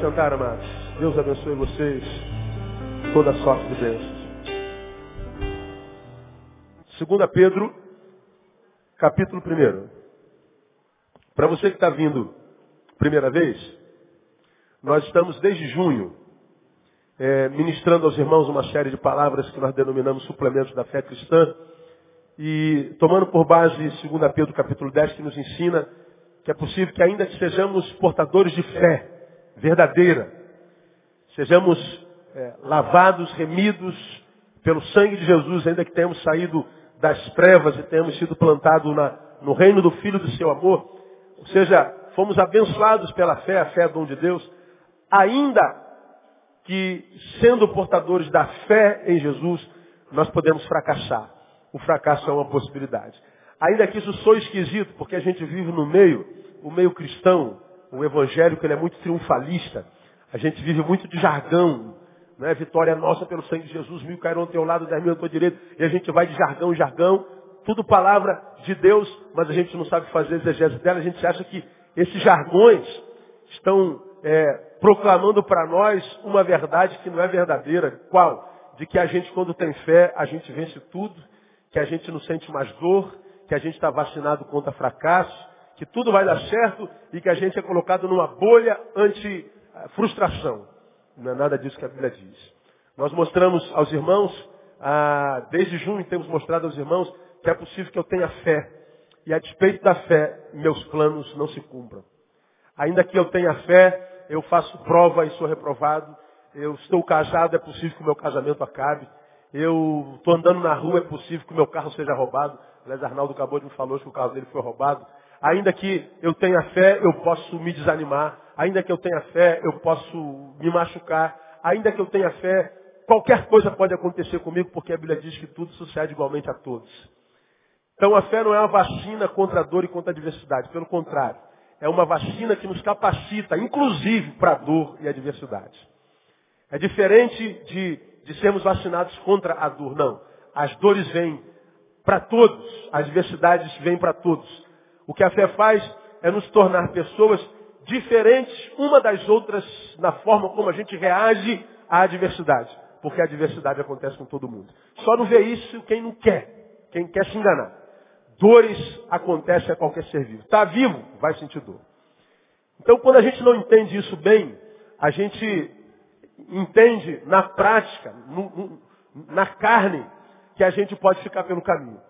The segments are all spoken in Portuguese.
assentar, amados. Deus abençoe vocês. Toda sorte de bênçãos. 2 Pedro, capítulo 1. Para você que está vindo primeira vez, nós estamos desde junho é, ministrando aos irmãos uma série de palavras que nós denominamos suplementos da fé cristã e tomando por base 2 Pedro capítulo 10 que nos ensina que é possível que ainda que sejamos portadores de fé verdadeira, sejamos é, lavados, remidos pelo sangue de Jesus, ainda que tenhamos saído das trevas e tenhamos sido plantados no reino do Filho do seu amor, ou seja, fomos abençoados pela fé, a fé é dom de Deus, ainda que sendo portadores da fé em Jesus, nós podemos fracassar. O fracasso é uma possibilidade. Ainda que isso soe esquisito, porque a gente vive no meio, o meio cristão, o evangélico, ele é muito triunfalista. A gente vive muito de jargão. Né? Vitória nossa pelo sangue de Jesus, mil cairão ao teu lado, dez mil ao teu direito. E a gente vai de jargão em jargão. Tudo palavra de Deus, mas a gente não sabe fazer exegese dela. A gente acha que esses jargões estão é, proclamando para nós uma verdade que não é verdadeira. Qual? De que a gente, quando tem fé, a gente vence tudo, que a gente não sente mais dor, que a gente está vacinado contra fracasso, que tudo vai dar certo e que a gente é colocado numa bolha anti-frustração. Não é nada disso que a Bíblia diz. Nós mostramos aos irmãos, ah, desde junho temos mostrado aos irmãos que é possível que eu tenha fé. E a despeito da fé, meus planos não se cumpram. Ainda que eu tenha fé, eu faço prova e sou reprovado. Eu estou casado, é possível que o meu casamento acabe. Eu estou andando na rua, é possível que o meu carro seja roubado. Aliás, Arnaldo acabou de me falar que o carro dele foi roubado. Ainda que eu tenha fé, eu posso me desanimar. Ainda que eu tenha fé, eu posso me machucar. Ainda que eu tenha fé, qualquer coisa pode acontecer comigo, porque a Bíblia diz que tudo sucede igualmente a todos. Então a fé não é uma vacina contra a dor e contra a adversidade. Pelo contrário, é uma vacina que nos capacita, inclusive, para a dor e a adversidade. É diferente de, de sermos vacinados contra a dor, não. As dores vêm para todos, as adversidades vêm para todos. O que a fé faz é nos tornar pessoas diferentes uma das outras na forma como a gente reage à adversidade. Porque a adversidade acontece com todo mundo. Só não vê isso quem não quer, quem quer se enganar. Dores acontecem a qualquer ser vivo. Está vivo, vai sentir dor. Então, quando a gente não entende isso bem, a gente entende na prática, no, no, na carne, que a gente pode ficar pelo caminho.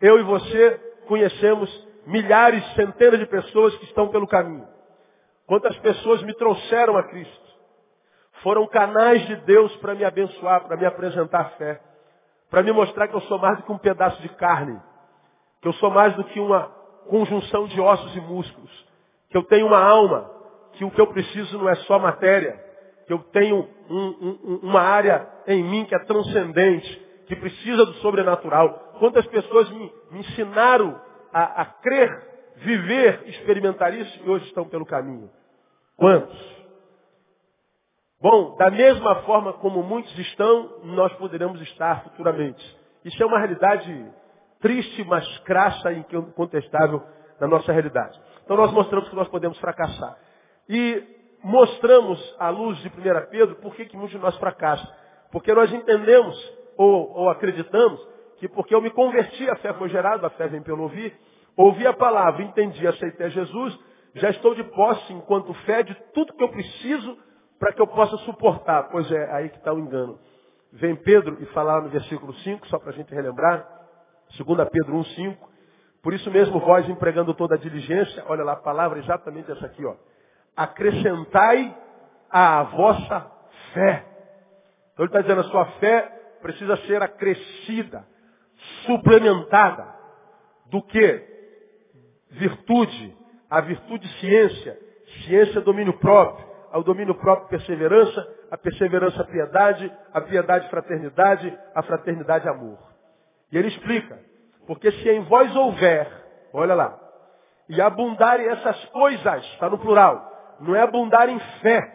Eu e você conhecemos milhares, centenas de pessoas que estão pelo caminho. Quantas pessoas me trouxeram a Cristo? Foram canais de Deus para me abençoar, para me apresentar a fé, para me mostrar que eu sou mais do que um pedaço de carne, que eu sou mais do que uma conjunção de ossos e músculos, que eu tenho uma alma, que o que eu preciso não é só matéria, que eu tenho um, um, uma área em mim que é transcendente, que precisa do sobrenatural. Quantas pessoas me, me ensinaram a, a crer, viver, experimentar isso e hoje estão pelo caminho. Quantos? Bom, da mesma forma como muitos estão, nós poderemos estar futuramente. Isso é uma realidade triste, mas crassa e incontestável na nossa realidade. Então nós mostramos que nós podemos fracassar. E mostramos à luz de 1 Pedro por que, muitos de nós fracassam. Porque nós entendemos ou, ou acreditamos que porque eu me converti, a fé foi gerada, a fé vem pelo ouvir, ouvi a palavra, entendi, aceitei Jesus, já estou de posse enquanto fé de tudo que eu preciso para que eu possa suportar. Pois é, aí que está o engano. Vem Pedro e falar no versículo 5, só para a gente relembrar, 2 Pedro 1, 5. Por isso mesmo, vós empregando toda a diligência, olha lá a palavra exatamente essa aqui, ó. Acrescentai a vossa fé. Então ele está dizendo, a sua fé precisa ser acrescida suplementada do que? Virtude. A virtude ciência. Ciência domínio próprio. Ao domínio próprio perseverança. A perseverança piedade. A piedade fraternidade. A fraternidade amor. E ele explica. Porque se em vós houver, olha lá, e abundarem essas coisas, está no plural, não é abundar em fé,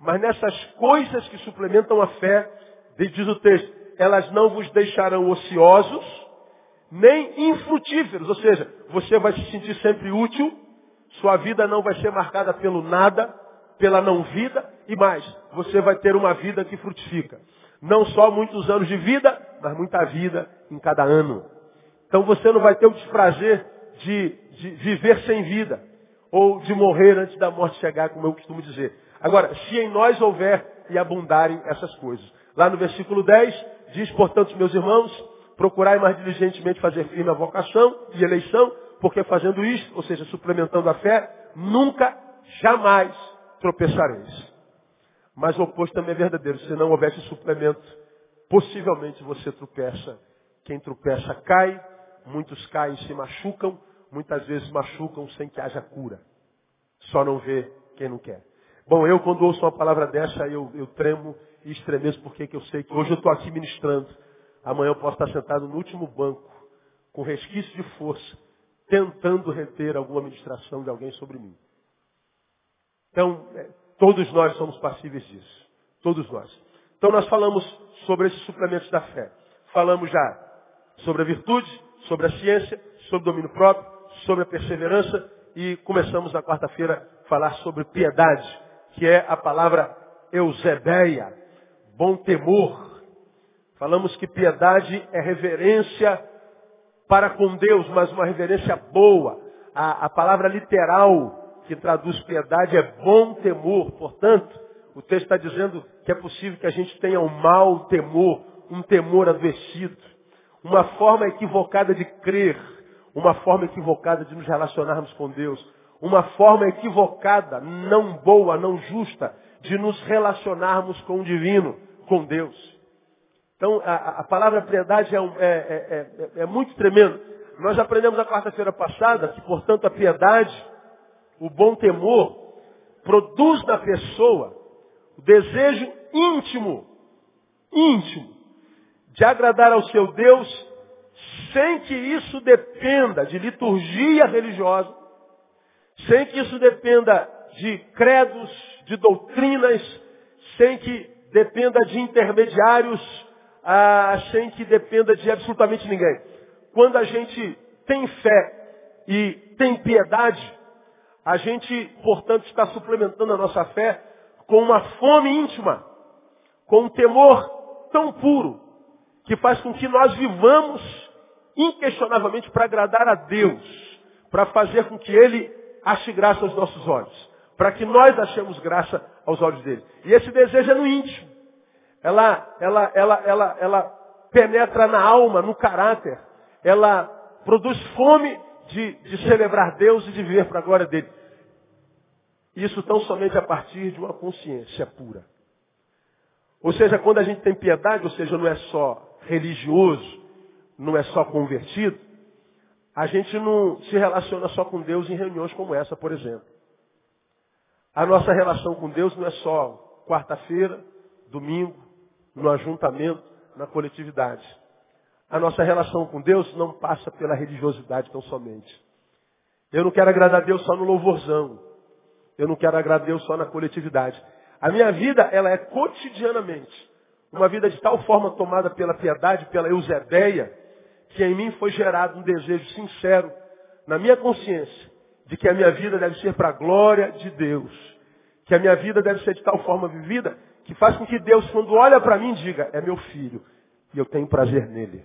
mas nessas coisas que suplementam a fé, diz o texto, elas não vos deixarão ociosos, nem infrutíferos. Ou seja, você vai se sentir sempre útil, sua vida não vai ser marcada pelo nada, pela não vida e mais, você vai ter uma vida que frutifica. Não só muitos anos de vida, mas muita vida em cada ano. Então você não vai ter o desprazer de, de viver sem vida ou de morrer antes da morte chegar, como eu costumo dizer. Agora, se em nós houver e abundarem essas coisas. Lá no versículo 10, diz, portanto, meus irmãos, procurai mais diligentemente fazer firme a vocação e eleição, porque fazendo isto, ou seja, suplementando a fé, nunca, jamais tropeçareis. Mas o oposto também é verdadeiro. Se não houvesse suplemento, possivelmente você tropeça. Quem tropeça cai, muitos caem e se machucam, muitas vezes machucam sem que haja cura. Só não vê quem não quer. Bom, eu quando ouço uma palavra dessa, eu, eu tremo e estremeço porque eu sei que hoje eu estou aqui ministrando. Amanhã eu posso estar sentado no último banco, com resquício de força, tentando reter alguma ministração de alguém sobre mim. Então, é, todos nós somos passíveis disso. Todos nós. Então nós falamos sobre esses suplementos da fé. Falamos já sobre a virtude, sobre a ciência, sobre o domínio próprio, sobre a perseverança e começamos na quarta-feira a falar sobre piedade, que é a palavra eusebeia, bom temor. Falamos que piedade é reverência para com Deus, mas uma reverência boa. A, a palavra literal que traduz piedade é bom temor. Portanto, o texto está dizendo que é possível que a gente tenha um mau temor, um temor adoecido, uma forma equivocada de crer, uma forma equivocada de nos relacionarmos com Deus, uma forma equivocada, não boa, não justa, de nos relacionarmos com o divino, com Deus. Então, a, a palavra piedade é, é, é, é, é muito tremendo. Nós aprendemos na quarta-feira passada que, portanto, a piedade, o bom temor, produz na pessoa o desejo íntimo, íntimo, de agradar ao seu Deus, sem que isso dependa de liturgia religiosa, sem que isso dependa de credos, de doutrinas, sem que dependa de intermediários, ah, sem que dependa de absolutamente ninguém. Quando a gente tem fé e tem piedade, a gente, portanto, está suplementando a nossa fé com uma fome íntima, com um temor tão puro, que faz com que nós vivamos inquestionavelmente para agradar a Deus, para fazer com que Ele ache graça aos nossos olhos, para que nós achemos graça aos olhos dele. E esse desejo é no íntimo. Ela, ela, ela, ela, ela penetra na alma, no caráter. Ela produz fome de, de celebrar Deus e de viver para a glória dele. Isso tão somente a partir de uma consciência pura. Ou seja, quando a gente tem piedade, ou seja, não é só religioso, não é só convertido, a gente não se relaciona só com Deus em reuniões como essa, por exemplo. A nossa relação com Deus não é só quarta-feira, domingo, no ajuntamento, na coletividade. A nossa relação com Deus não passa pela religiosidade tão somente. Eu não quero agradar a Deus só no louvorzão. Eu não quero agradar a Deus só na coletividade. A minha vida, ela é cotidianamente uma vida de tal forma tomada pela piedade, pela eusebeia, que em mim foi gerado um desejo sincero, na minha consciência, de que a minha vida deve ser para a glória de Deus. Que a minha vida deve ser de tal forma vivida que faz com que Deus, quando olha para mim, diga, é meu filho, e eu tenho prazer nele.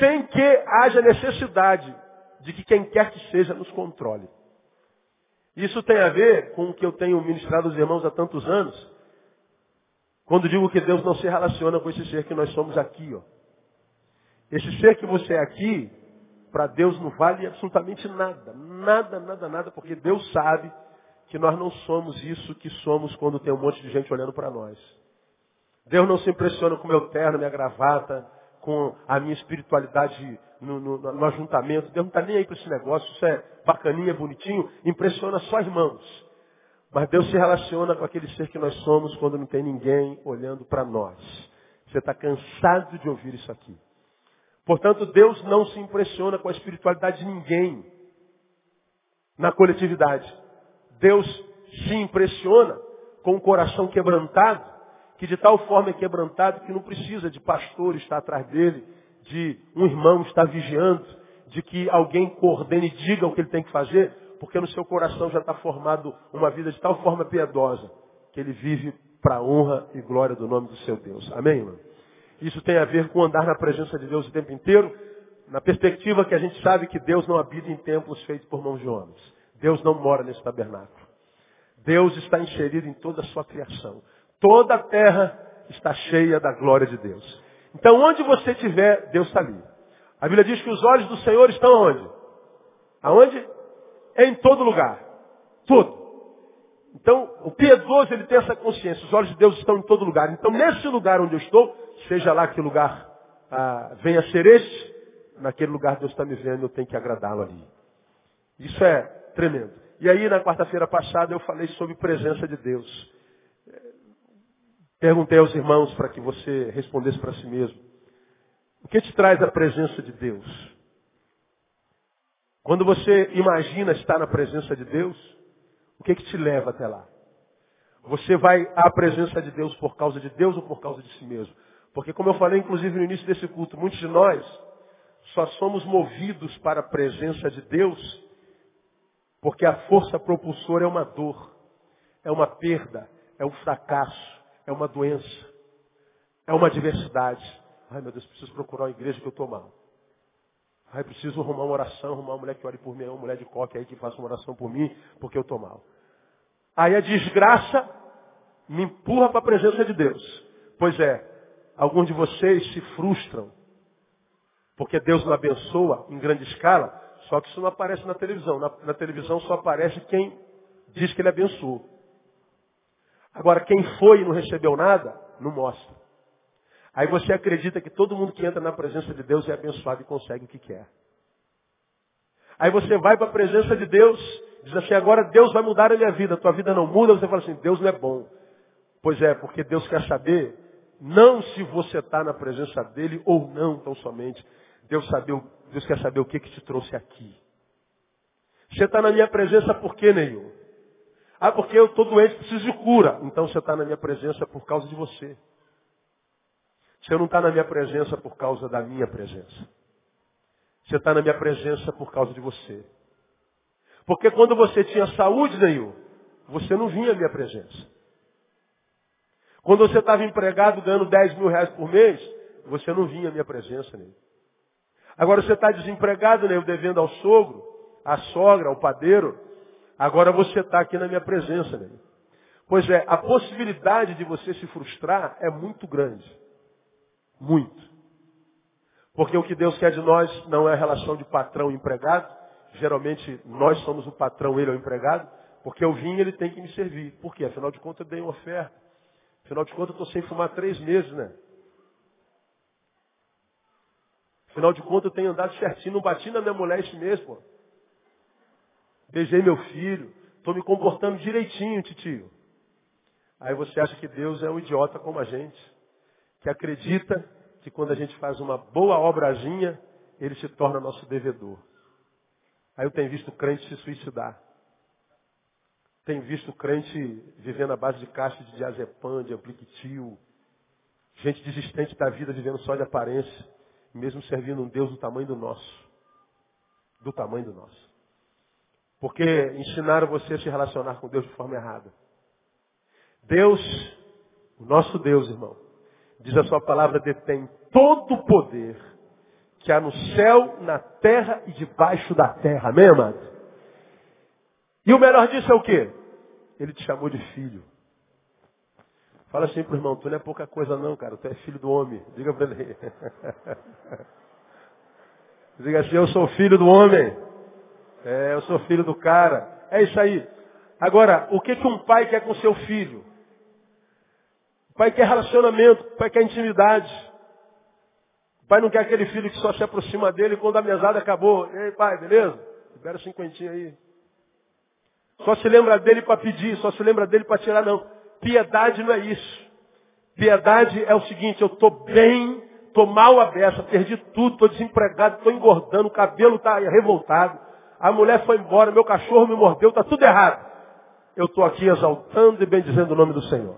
Sem que haja necessidade de que quem quer que seja nos controle. Isso tem a ver com o que eu tenho ministrado aos irmãos há tantos anos, quando digo que Deus não se relaciona com esse ser que nós somos aqui. Ó. Esse ser que você é aqui, para Deus não vale absolutamente nada. Nada, nada, nada, porque Deus sabe que nós não somos isso que somos quando tem um monte de gente olhando para nós. Deus não se impressiona com o meu terno, minha gravata, com a minha espiritualidade no, no, no ajuntamento. Deus não está nem aí para esse negócio. Isso é bacaninha, bonitinho. Impressiona só irmãos. Mas Deus se relaciona com aquele ser que nós somos quando não tem ninguém olhando para nós. Você está cansado de ouvir isso aqui. Portanto, Deus não se impressiona com a espiritualidade de ninguém na coletividade. Deus se impressiona com o coração quebrantado, que de tal forma é quebrantado que não precisa de pastor estar atrás dele, de um irmão estar vigiando, de que alguém coordene e diga o que ele tem que fazer, Porque no seu coração já está formado uma vida de tal forma piedosa que ele vive para a honra e glória do nome do seu Deus. Amém, irmão? Isso tem a ver com andar na presença de Deus o tempo inteiro, na perspectiva que a gente sabe que Deus não habita em templos feitos por mãos de homens. Deus não mora nesse tabernáculo. Deus está inserido em toda a sua criação. Toda a terra está cheia da glória de Deus. Então, onde você estiver, Deus está ali. A Bíblia diz que os olhos do Senhor estão onde? Aonde? Em todo lugar. Tudo. Então, o piedoso, ele tem essa consciência. Os olhos de Deus estão em todo lugar. Então, nesse lugar onde eu estou, seja lá que lugar ah, venha ser este, naquele lugar Deus está me vendo, eu tenho que agradá-lo ali. Isso é tremendo. E aí, na quarta-feira passada, eu falei sobre presença de Deus. Perguntei aos irmãos para que você respondesse para si mesmo. O que te traz a presença de Deus? Quando você imagina estar na presença de Deus, o que, que te leva até lá? Você vai à presença de Deus por causa de Deus ou por causa de si mesmo? Porque como eu falei, inclusive, no início desse culto, muitos de nós só somos movidos para a presença de Deus porque a força propulsora é uma dor, é uma perda, é um fracasso, é uma doença, é uma adversidade. Ai meu Deus, preciso procurar uma igreja que eu estou mal. Ai, preciso arrumar uma oração, arrumar uma mulher que ore por mim, uma mulher de coque aí que faça uma oração por mim, porque eu estou mal. Aí a desgraça me empurra para a presença de Deus. Pois é, alguns de vocês se frustram, porque Deus não abençoa em grande escala, só que isso não aparece na televisão. Na, na televisão só aparece quem diz que ele abençoou. Agora, quem foi e não recebeu nada, não mostra. Aí você acredita que todo mundo que entra na presença de Deus é abençoado e consegue o que quer. Aí você vai para a presença de Deus, diz assim, agora Deus vai mudar a minha vida, tua vida não muda, você fala assim, Deus não é bom. Pois é, porque Deus quer saber, não se você está na presença dele ou não, tão somente. Deus, saber, Deus quer saber o que, que te trouxe aqui. Você está na minha presença por quê, Neil? Ah, porque eu estou doente, preciso de cura. Então você está na minha presença por causa de você. Você não está na minha presença por causa da minha presença. Você está na minha presença por causa de você. Porque quando você tinha saúde, Neil, você não vinha à minha presença. Quando você estava empregado ganhando 10 mil reais por mês, você não vinha à minha presença, Neil. Agora você está desempregado, Neil, devendo ao sogro, à sogra, ao padeiro. Agora você está aqui na minha presença, Neil. Pois é, a possibilidade de você se frustrar é muito grande. Muito. Porque o que Deus quer de nós não é a relação de patrão e empregado. Geralmente nós somos o patrão, ele é o empregado. Porque eu vim ele tem que me servir. Por quê? Afinal de contas eu dei uma oferta. Afinal de contas eu estou sem fumar três meses, né? Afinal de contas eu tenho andado certinho, não bati na minha mulher esse mês, pô. Beijei meu filho, estou me comportando direitinho, titio. Aí você acha que Deus é um idiota como a gente que acredita que quando a gente faz uma boa obrazinha, ele se torna nosso devedor. Aí eu tenho visto crente se suicidar. Tenho visto crente vivendo à base de caixa de diazepam, de apliquitil. Gente desistente da vida vivendo só de aparência. Mesmo servindo um Deus do tamanho do nosso. Do tamanho do nosso. Porque ensinaram você a se relacionar com Deus de forma errada. Deus, o nosso Deus, irmão, diz a sua palavra, detém todo o poder que há no céu, na terra e debaixo da terra. Amém, amado? E o melhor disso é o quê? Ele te chamou de filho. Fala assim pro irmão, tu não é pouca coisa não, cara, tu é filho do homem. Diga para ele. Diga assim, eu sou filho do homem. É, eu sou filho do cara. É isso aí. Agora, o que, que um pai quer com seu filho? O pai quer relacionamento, o pai quer intimidade. O pai não quer aquele filho que só se aproxima dele quando a mesada acabou. Ei, pai, beleza? Libera cinquentinha aí. Só se lembra dele para pedir, só se lembra dele para tirar, não. Piedade não é isso. Piedade é o seguinte, eu estou bem, estou mal a perdi tudo, estou desempregado, estou engordando, o cabelo está revoltado, a mulher foi embora, meu cachorro me mordeu, está tudo errado. Eu estou aqui exaltando e bendizendo o nome do Senhor.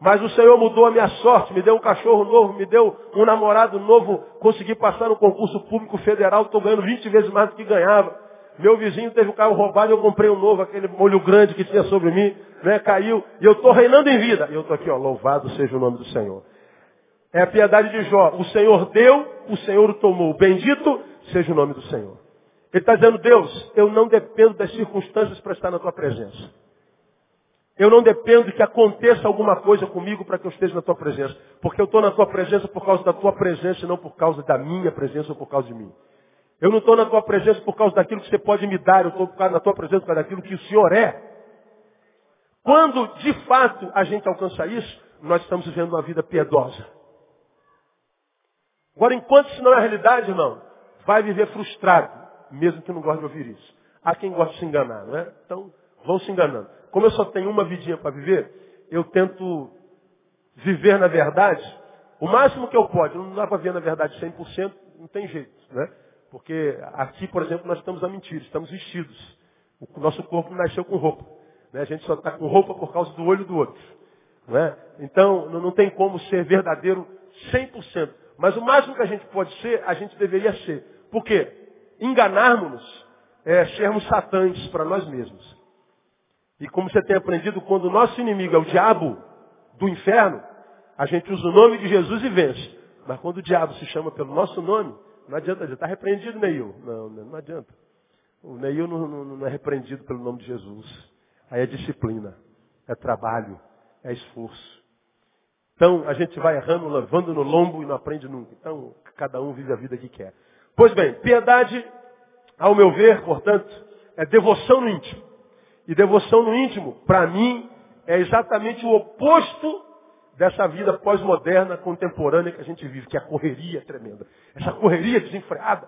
Mas o Senhor mudou a minha sorte, me deu um cachorro novo, me deu um namorado novo, consegui passar no concurso público federal, estou ganhando 20 vezes mais do que ganhava. Meu vizinho teve um carro roubado, eu comprei um novo, aquele molho grande que tinha sobre mim, né? Caiu, e eu estou reinando em vida. E eu estou aqui, ó, louvado seja o nome do Senhor. É a piedade de Jó. O Senhor deu, o Senhor o tomou. Bendito seja o nome do Senhor. Ele está dizendo, Deus, eu não dependo das circunstâncias para estar na tua presença. Eu não dependo que aconteça alguma coisa comigo para que eu esteja na tua presença. Porque eu estou na tua presença por causa da tua presença e não por causa da minha presença ou por causa de mim. Eu não estou na tua presença por causa daquilo que você pode me dar, eu estou na tua presença por causa daquilo que o Senhor é. Quando de fato a gente alcança isso, nós estamos vivendo uma vida piedosa. Agora, enquanto isso não é realidade, irmão, vai viver frustrado, mesmo que não goste de ouvir isso. Há quem gosta de se enganar, não é? Então, vão se enganando. Como eu só tenho uma vidinha para viver, eu tento viver na verdade o máximo que eu posso. Não dá para viver na verdade 100%, não tem jeito, né? Porque aqui, por exemplo, nós estamos a mentir, estamos vestidos. O nosso corpo nasceu com roupa. Né? A gente só está com roupa por causa do olho do outro. Né? Então, não tem como ser verdadeiro 100%. Mas o máximo que a gente pode ser, a gente deveria ser. Por quê? Enganarmos-nos é sermos satãs para nós mesmos. E como você tem aprendido, quando o nosso inimigo é o diabo do inferno, a gente usa o nome de Jesus e vence. Mas quando o diabo se chama pelo nosso nome, não adianta dizer, está repreendido, Neil. Não, não adianta. O Neil não, não, não é repreendido pelo nome de Jesus. Aí é disciplina, é trabalho, é esforço. Então a gente vai errando, levando no lombo e não aprende nunca. Então cada um vive a vida que quer. Pois bem, piedade, ao meu ver, portanto, é devoção no íntimo. E devoção no íntimo, para mim, é exatamente o oposto dessa vida pós-moderna, contemporânea que a gente vive, que é a correria tremenda. Essa correria desenfreada,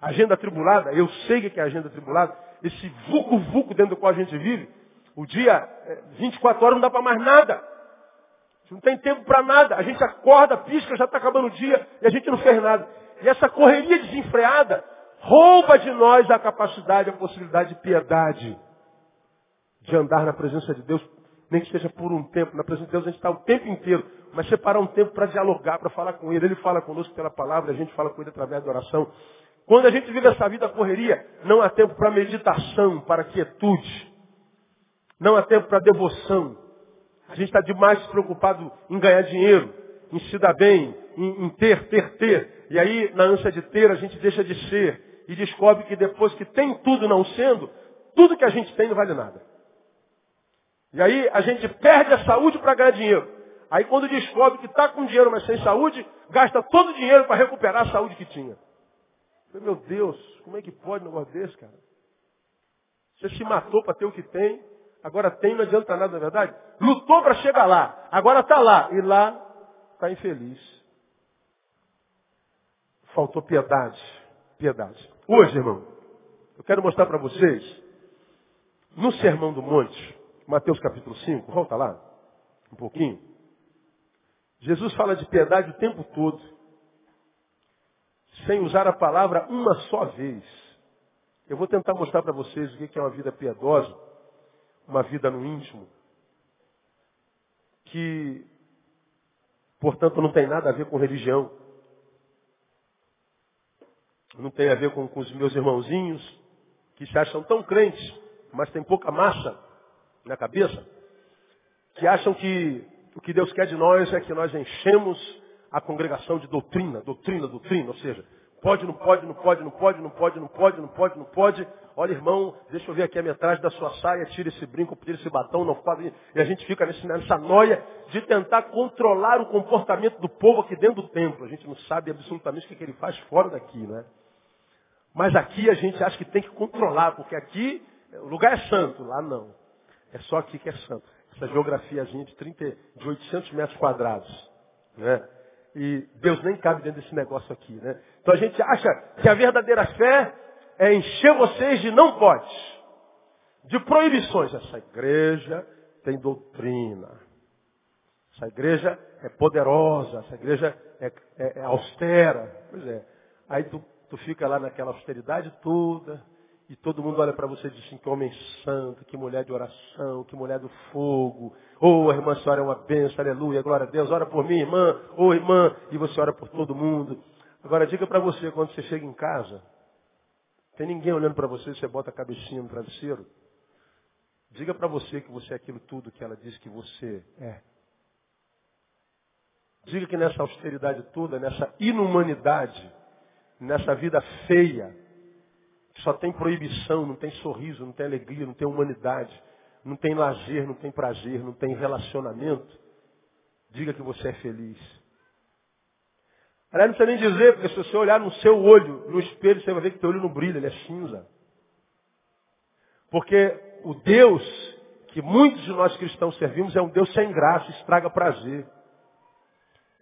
agenda atribulada, eu sei que é agenda atribulada, esse vulco-vulco dentro do qual a gente vive, o dia, 24 é, horas não dá para mais nada. Não tem tempo para nada. A gente acorda, pisca, já está acabando o dia e a gente não fez nada. E essa correria desenfreada rouba de nós a capacidade, a possibilidade de piedade. De andar na presença de Deus, nem que seja por um tempo. Na presença de Deus a gente está o tempo inteiro. Mas separar um tempo para dialogar, para falar com Ele. Ele fala conosco pela palavra, a gente fala com Ele através da oração. Quando a gente vive essa vida correria, não há tempo para meditação, para quietude. Não há tempo para devoção. A gente está demais preocupado em ganhar dinheiro, em se dar bem, em, em, ter, ter, ter. E aí, na ânsia de ter, a gente deixa de ser. E descobre que depois que tem tudo não sendo, tudo que a gente tem não vale nada. E aí a gente perde a saúde para ganhar dinheiro. Aí quando descobre que está com dinheiro, mas sem saúde, gasta todo o dinheiro para recuperar a saúde que tinha. Meu Deus, como é que pode um negócio desse, cara? Você se matou para ter o que tem, agora tem, não adianta nada, na é verdade? Lutou para chegar lá, agora está lá, e lá está infeliz. Faltou piedade, piedade. Hoje, irmão, eu quero mostrar para vocês, no Sermão do Monte, Mateus capítulo 5, volta lá, um pouquinho. Jesus fala de piedade o tempo todo, sem usar a palavra uma só vez. Eu vou tentar mostrar para vocês o que é uma vida piedosa uma vida no íntimo, que, portanto, não tem nada a ver com religião. Não tem a ver com, com os meus irmãozinhos, que se acham tão crentes, mas tem pouca massa na cabeça, que acham que o que Deus quer de nós é que nós enchemos a congregação de doutrina, doutrina, doutrina, ou seja, pode, não pode, não pode, não pode, não pode, não pode, não pode, não pode, Olha, irmão, deixa eu ver aqui a metragem da sua saia, tira esse brinco, tira esse batom, não pode. E a gente fica nessa noia de tentar controlar o comportamento do povo aqui dentro do templo. A gente não sabe absolutamente o que, que ele faz fora daqui, né? Mas aqui a gente acha que tem que controlar, porque aqui o lugar é santo, lá não. É só aqui que é santo. Essa geografiazinha de, 30, de 800 metros quadrados. Né? E Deus nem cabe dentro desse negócio aqui. Né? Então a gente acha que a verdadeira fé é encher vocês de não pode, de proibições. Essa igreja tem doutrina. Essa igreja é poderosa, essa igreja é, é, é austera. Pois é. Aí tu, tu fica lá naquela austeridade toda, e todo mundo olha para você e diz assim, que homem santo, que mulher de oração, que mulher do fogo. Oh, a irmã, senhora é uma bênção, aleluia, glória a Deus. Ora por mim, irmã. Oh, irmã. E você ora por todo mundo. Agora, diga para você, quando você chega em casa, Tem ninguém olhando para você, você bota a cabecinha no travesseiro. Diga para você que você é aquilo tudo que ela diz que você é. Diga que nessa austeridade toda, nessa inumanidade, nessa vida feia, só tem proibição, não tem sorriso, não tem alegria, não tem humanidade, não tem lazer, não tem prazer, não tem relacionamento, diga que você é feliz. Aliás, não precisa nem dizer, porque se você olhar no seu olho, no espelho, você vai ver que teu olho não brilha, ele é cinza. Porque o Deus que muitos de nós cristãos servimos é um Deus sem graça, estraga prazer.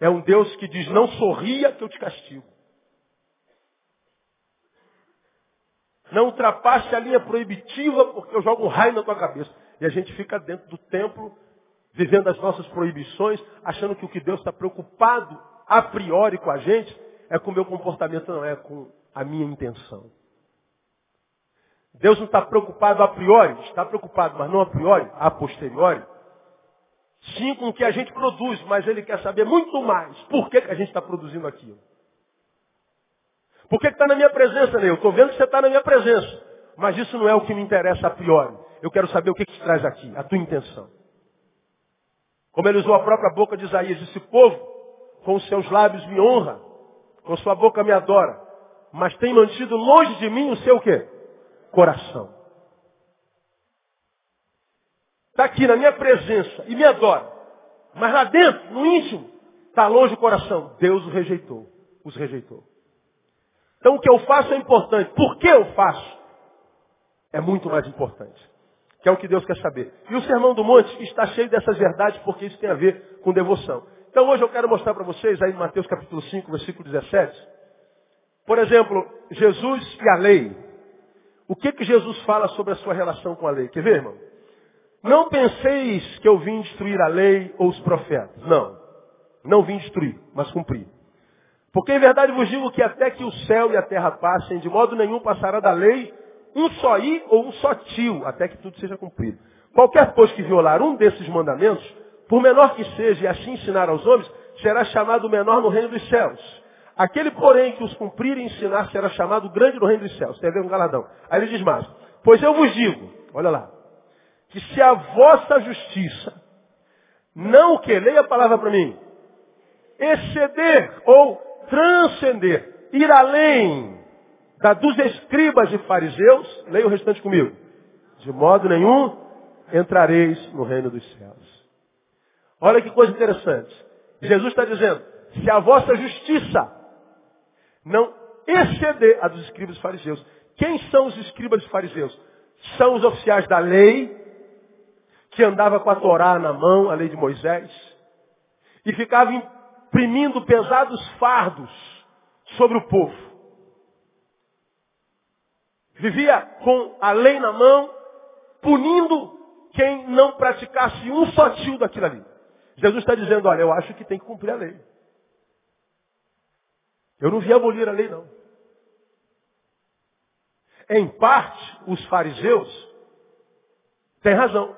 É um Deus que diz, não sorria que eu te castigo. Não ultrapasse a linha proibitiva porque eu jogo um raio na tua cabeça. E a gente fica dentro do templo, vivendo as nossas proibições, achando que o que Deus está preocupado a priori com a gente é com o meu comportamento, não é com a minha intenção. Deus não está preocupado a priori, está preocupado, mas não a priori, a posteriori. Sim com o que a gente produz, mas Ele quer saber muito mais por que, que a gente está produzindo aquilo. Por que está na minha presença, Ney? Eu estou vendo que você está na minha presença. Mas isso não é o que me interessa a priori. Eu quero saber o que, que te traz aqui, a tua intenção. Como ele usou a própria boca de Isaías, esse povo, com os seus lábios me honra, com sua boca me adora, mas tem mantido longe de mim o seu quê? Coração. Está aqui na minha presença e me adora. Mas lá dentro, no íntimo, está longe o coração. Deus o rejeitou. Os rejeitou. Então o que eu faço é importante. Por que eu faço? É muito mais importante. Que é o que Deus quer saber. E o Sermão do Monte está cheio dessas verdades porque isso tem a ver com devoção. Então hoje eu quero mostrar para vocês, aí em Mateus capítulo 5, versículo 17, por exemplo, Jesus e a lei. O que que Jesus fala sobre a sua relação com a lei? Quer ver, irmão? Não penseis que eu vim destruir a lei ou os profetas. Não. Não vim destruir, mas cumprir. Porque em verdade vos digo que até que o céu e a terra passem, de modo nenhum passará da lei um só i ou um só tio, até que tudo seja cumprido. Qualquer, pois, que violar um desses mandamentos, por menor que seja, e assim ensinar aos homens, será chamado menor no reino dos céus. Aquele, porém, que os cumprir e ensinar, será chamado grande no reino dos céus. Tem a ver com galardão. Aí ele diz mais, pois eu vos digo, olha lá, que se a vossa justiça não o que? Leia a palavra para mim. Exceder ou transcender, ir além da dos escribas e fariseus, leia o restante comigo. De modo nenhum entrareis no reino dos céus. Olha que coisa interessante. Jesus está dizendo, se a vossa justiça não exceder a dos escribas e fariseus. Quem são os escribas e fariseus? São os oficiais da lei, que andava com a Torá na mão, a lei de Moisés, e ficava imprimindo pesados fardos sobre o povo. Vivia com a lei na mão, punindo quem não praticasse um só tio daquilo ali. Jesus está dizendo, olha, eu acho que tem que cumprir a lei. Eu não vi abolir a lei, não. Em parte, os fariseus têm razão.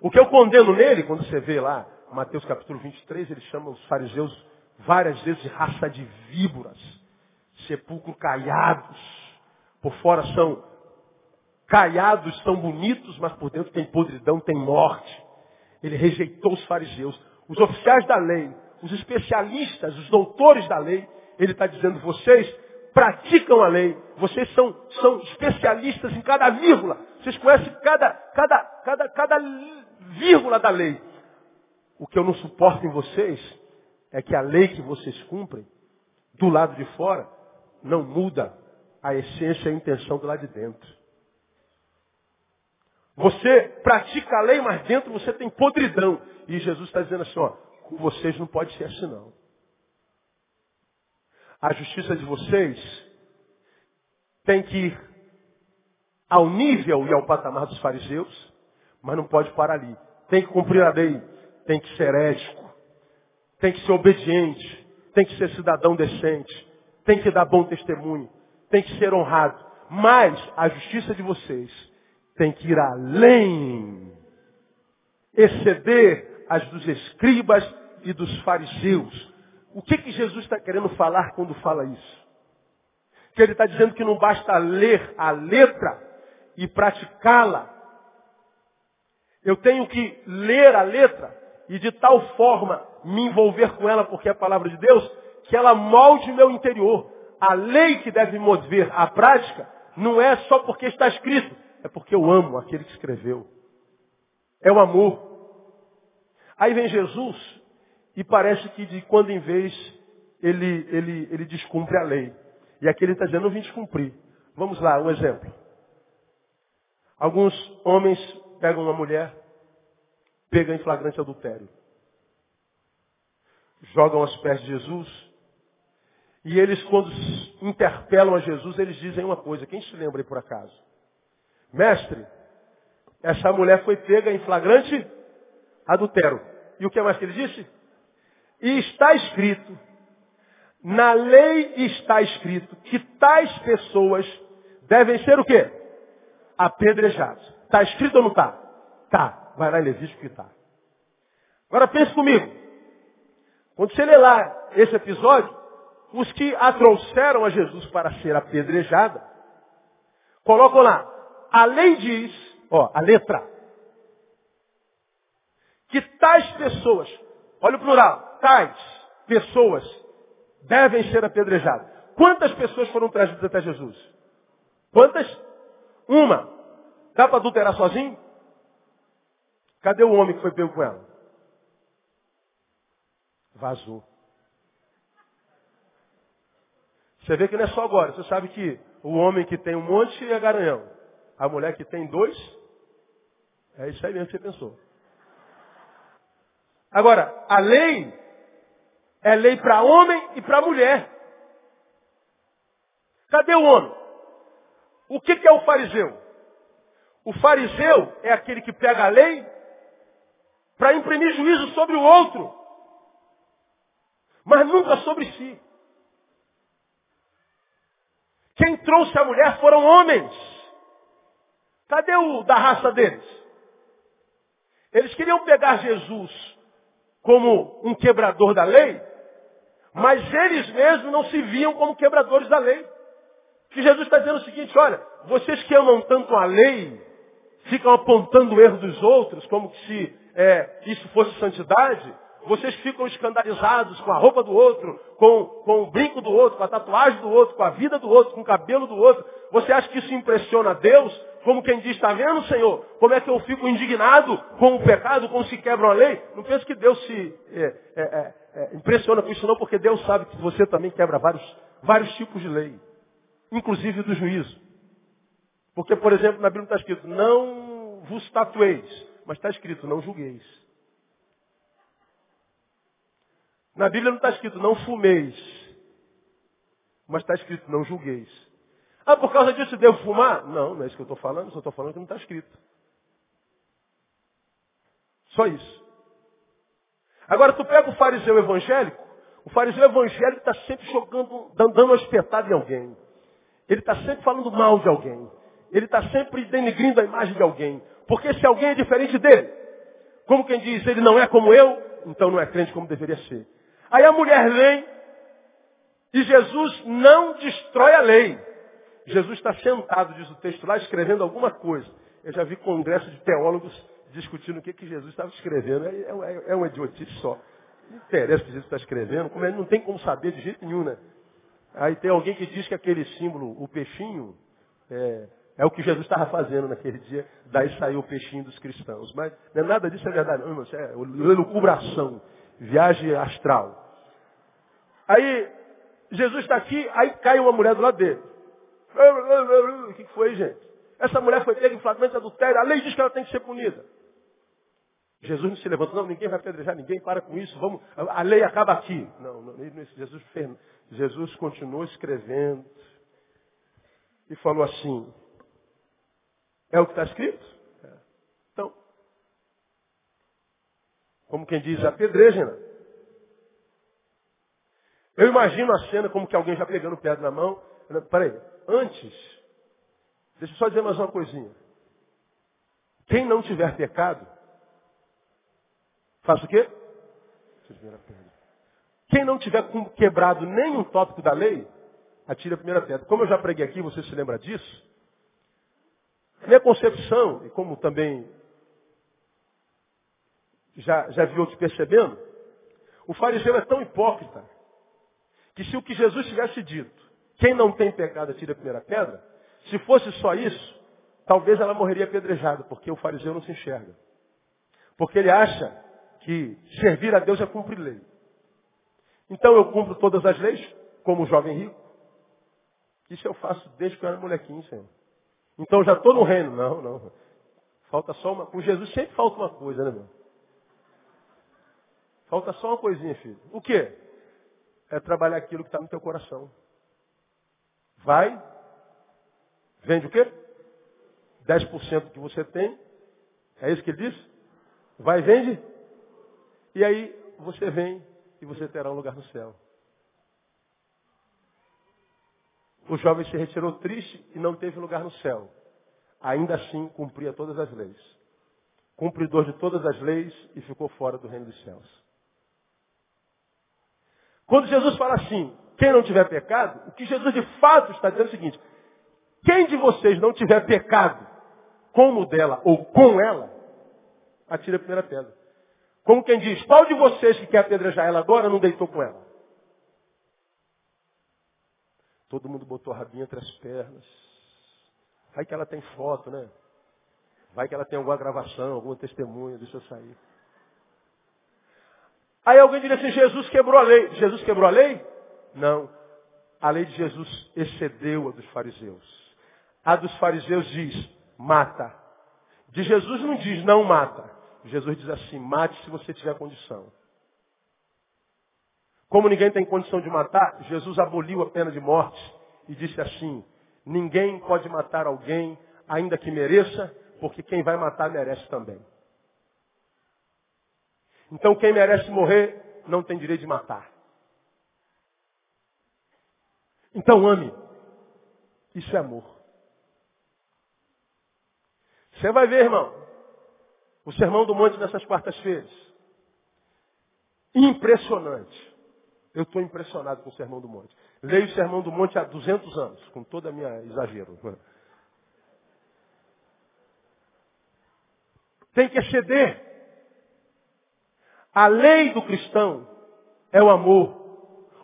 O que eu condeno nele, quando você vê lá, Mateus capítulo 23, ele chama os fariseus várias vezes de raça de víboras, sepulcro caiados. Por fora são caiados, são bonitos, mas por dentro tem podridão, tem morte. Ele rejeitou os fariseus, os oficiais da lei, os especialistas, os doutores da lei. Ele está dizendo, vocês praticam a lei, vocês são, são especialistas em cada vírgula, vocês conhecem cada, cada, cada, cada vírgula da lei. O que eu não suporto em vocês é que a lei que vocês cumprem, do lado de fora, não muda a essência e a intenção do lado de dentro. Você pratica a lei, mas dentro você tem podridão. E Jesus está dizendo assim, ó, com vocês não pode ser assim não. A justiça de vocês tem que ir ao nível e ao patamar dos fariseus, mas não pode parar ali. Tem que cumprir a lei, tem que ser ético, tem que ser obediente, tem que ser cidadão decente, tem que dar bom testemunho, tem que ser honrado. Mas a justiça de vocês tem que ir além, exceder as dos escribas e dos fariseus. O que, que Jesus está querendo falar quando fala isso? Que ele está dizendo que não basta ler a letra e praticá-la. Eu tenho que ler a letra e de tal forma me envolver com ela, porque é a palavra de Deus, que ela molde meu interior. A lei que deve mover a prática não é só porque está escrito, é porque eu amo aquele que escreveu. É o amor. Aí vem Jesus e parece que de quando em vez ele, ele, ele descumpre a lei. E aqui ele está dizendo, não vim descumprir. Vamos lá, um exemplo. Alguns homens pegam uma mulher, pegam em flagrante adultério. Jogam aos pés de Jesus. E eles, quando interpelam a Jesus, eles dizem uma coisa. Quem se lembra aí por acaso? Mestre, essa mulher foi pega em flagrante adultério. E o que mais que ele disse? E está escrito, na lei está escrito que tais pessoas devem ser o quê? Apedrejados. Está escrito ou não está? Tá. Vai lá em Levítico que está. Agora pense comigo. Quando você lê lá esse episódio, os que a trouxeram a Jesus para ser apedrejada, colocam lá, a lei diz, ó, a letra, que tais pessoas, olha o plural, tais pessoas devem ser apedrejadas. Quantas pessoas foram trazidas até Jesus? Quantas? Uma. Dá para adulterar sozinho? Cadê o homem que foi pego com ela? Vazou. Você vê que não é só agora. Você sabe que o homem que tem um monte é garanhão. A mulher que tem dois, é isso aí mesmo que você pensou. Agora, a lei é lei para homem e para mulher. Cadê o homem? O que, que é o fariseu? O fariseu é aquele que pega a lei para imprimir juízo sobre o outro, mas nunca sobre si. Quem trouxe a mulher foram homens. Cadê o da raça deles? Eles queriam pegar Jesus como um quebrador da lei, mas eles mesmos não se viam como quebradores da lei. Que Jesus está dizendo o seguinte, olha, vocês que amam tanto a lei, ficam apontando o erro dos outros, como se é, isso fosse santidade, vocês ficam escandalizados com a roupa do outro, com, com o brinco do outro, com a tatuagem do outro, com a vida do outro, com o cabelo do outro. Você acha que isso impressiona Deus? Como quem diz, está vendo, Senhor? Como é que eu fico indignado com o pecado, como se quebra a lei? Não penso que Deus se é, é, é, é, impressiona com isso não, porque Deus sabe que você também quebra vários, vários tipos de lei. Inclusive do juízo. Porque, por exemplo, na Bíblia está escrito, não vos tatueis. Mas está escrito, não julgueis. Na Bíblia não está escrito, não fumeis. Mas está escrito, não julgueis. Ah, por causa disso devo fumar? Não, não é isso que eu estou falando, só estou falando que não está escrito. Só isso. Agora tu pega o fariseu evangélico, o fariseu evangélico está sempre jogando, dando uma espetada em alguém. Ele está sempre falando mal de alguém. Ele está sempre denigrindo a imagem de alguém. Porque se alguém é diferente dele, como quem diz, ele não é como eu, então não é crente como deveria ser. Aí a mulher vem e Jesus não destrói a lei. Jesus está sentado, diz o texto lá, escrevendo alguma coisa. Eu já vi congresso de teólogos discutindo o que, que Jesus estava escrevendo. É, é, é uma idiotice só. Não interessa o que Jesus está escrevendo, como ele não tem como saber de jeito nenhum, né? Aí tem alguém que diz que aquele símbolo, o peixinho, é, é o que Jesus estava fazendo naquele dia, daí saiu o peixinho dos cristãos. Mas não é nada disso é verdade, não, é elucubração, viagem astral. Aí, Jesus está aqui, aí cai uma mulher do lado dele. O que foi, gente? Essa mulher foi pega em flagrante adultério. A lei diz que ela tem que ser punida. Jesus não se levanta, não, ninguém vai apedrejar ninguém, para com isso, vamos, a lei acaba aqui. Não, não Jesus, Jesus continuou escrevendo e falou assim, é o que está escrito? É. Então, como quem diz, apedrejem. Né? Eu imagino a cena como que alguém já pegando pedra na mão. Peraí, Antes, deixa eu só dizer mais uma coisinha. Quem não tiver pecado, faça o quê? Quem não tiver quebrado nenhum tópico da lei, atire a primeira pedra. Como eu já preguei aqui, você se lembra disso? Minha concepção, e como também já, já viu te percebendo, o fariseu é tão hipócrita que se o que Jesus tivesse dito, quem não tem pecado atire a primeira pedra, se fosse só isso, talvez ela morreria apedrejada, porque o fariseu não se enxerga. Porque ele acha que servir a Deus é cumprir lei. Então eu cumpro todas as leis, como jovem rico. Isso eu faço desde que eu era molequinho, Senhor. Então já estou no reino. Não, não. Falta só uma. Com Jesus sempre falta uma coisa, né, meu? Falta só uma coisinha, filho. O quê? É trabalhar aquilo que está no teu coração. Vai, vende o quê? 10% que você tem. É isso que ele diz? Vai, vende. E aí você vem e você terá um lugar no céu. O jovem se retirou triste e não teve lugar no céu. Ainda assim cumpria todas as leis. Cumpridor de todas as leis e ficou fora do reino dos céus. Quando Jesus fala assim, quem não tiver pecado, o que Jesus de fato está dizendo é o seguinte, quem de vocês não tiver pecado como dela ou com ela, atira a primeira pedra. Como quem diz, qual de vocês que quer apedrejar ela agora não deitou com ela? Todo mundo botou a rabinha entre as pernas. Vai que ela tem foto, né? Vai que ela tem alguma gravação, alguma testemunha, deixa eu sair. Aí alguém diria assim, Jesus quebrou a lei. Jesus quebrou a lei? Não. A lei de Jesus excedeu a dos fariseus. A dos fariseus diz, mata. De Jesus não diz, não mata. Jesus diz assim, mate se você tiver condição. Como ninguém tem condição de matar, Jesus aboliu a pena de morte e disse assim, ninguém pode matar alguém, ainda que mereça, porque quem vai matar merece também. Então quem merece morrer não tem direito de matar. Então ame. Isso é amor. Você vai ver, irmão, o sermão do monte nessas quartas-feiras. Impressionante. Eu estou impressionado com o Sermão do Monte. Leio o Sermão do Monte há 200 anos, com toda a minha exagero. Tem que exceder. A lei do cristão é o amor.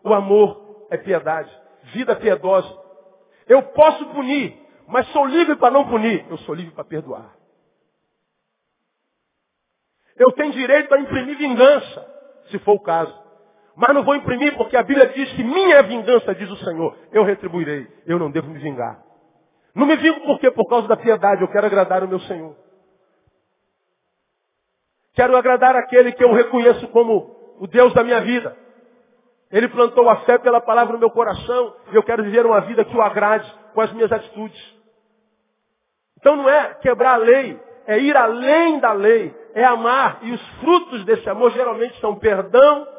O amor é piedade. Vida piedosa. Eu posso punir, mas sou livre para não punir. Eu sou livre para perdoar. Eu tenho direito a imprimir vingança, se for o caso. Mas não vou imprimir porque a Bíblia diz que minha vingança, diz o Senhor, eu retribuirei. Eu não devo me vingar. Não me vingo por quê? Por causa da piedade. Eu quero agradar o meu Senhor. Quero agradar aquele que eu reconheço como o Deus da minha vida. Ele plantou a fé pela palavra no meu coração e eu quero viver uma vida que o agrade com as minhas atitudes. Então não é quebrar a lei, é ir além da lei, é amar. E os frutos desse amor geralmente são perdão,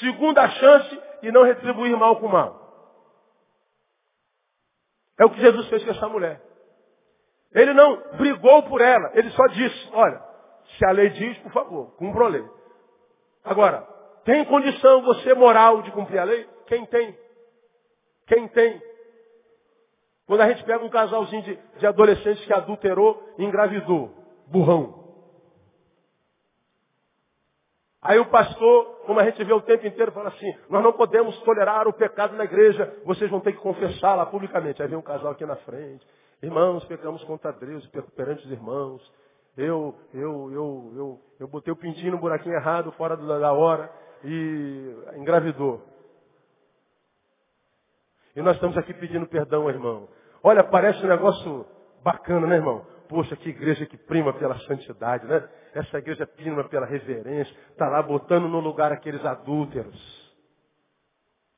segunda chance e não retribuir mal com mal. É o que Jesus fez com essa mulher. Ele não brigou por ela, ele só disse, olha, se a lei diz, por favor, cumpra a lei. Agora, tem condição você moral de cumprir a lei? Quem tem? Quem tem? Quando a gente pega um casalzinho de, de adolescentes que adulterou e engravidou, burrão. Aí o pastor, como a gente vê o tempo inteiro, fala assim, nós não podemos tolerar o pecado na igreja, vocês vão ter que confessar lá publicamente. Aí vem um casal aqui na frente. Irmãos, pecamos contra Deus perante os irmãos. Eu, eu, eu, eu, eu botei o pintinho no buraquinho errado, fora da hora, e engravidou. E nós estamos aqui pedindo perdão, irmão. Olha, parece um negócio bacana, né, irmão? Poxa, que igreja que prima pela santidade, né? Essa igreja prima pela reverência. Está lá botando no lugar aqueles adúlteros.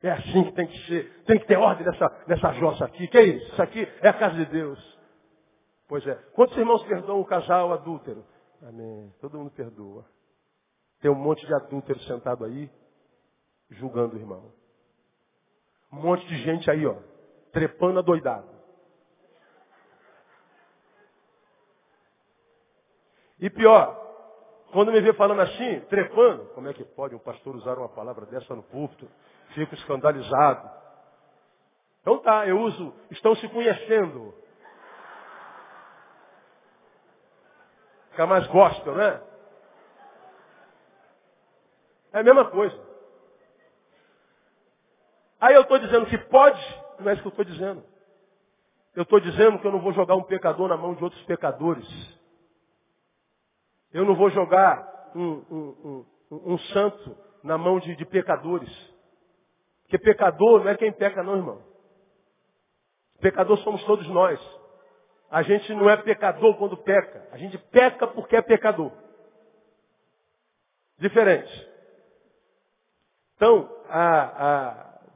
É assim que tem que ser. Tem que ter ordem nessa, nessa jossa aqui. Que é isso? Isso aqui é a casa de Deus. Pois é. Quantos irmãos perdoam o casal adúltero? Amém. Todo mundo perdoa. Tem um monte de adúltero sentado aí, julgando o irmão. Um monte de gente aí, ó, trepando adoidado. E pior, quando me vê falando assim, trepando, como é que pode um pastor usar uma palavra dessa no púlpito? Fico escandalizado. Então tá, eu uso, estão se conhecendo. Fica mais gospel, né? É a mesma coisa. Aí eu estou dizendo que pode, não é isso que eu estou dizendo. Eu estou dizendo que eu não vou jogar um pecador na mão de outros pecadores. Eu não vou jogar um, um, um, um santo na mão de, de pecadores. Porque pecador não é quem peca, não, irmão. Pecador somos todos nós. A gente não é pecador quando peca. A gente peca porque é pecador. Diferente. Então,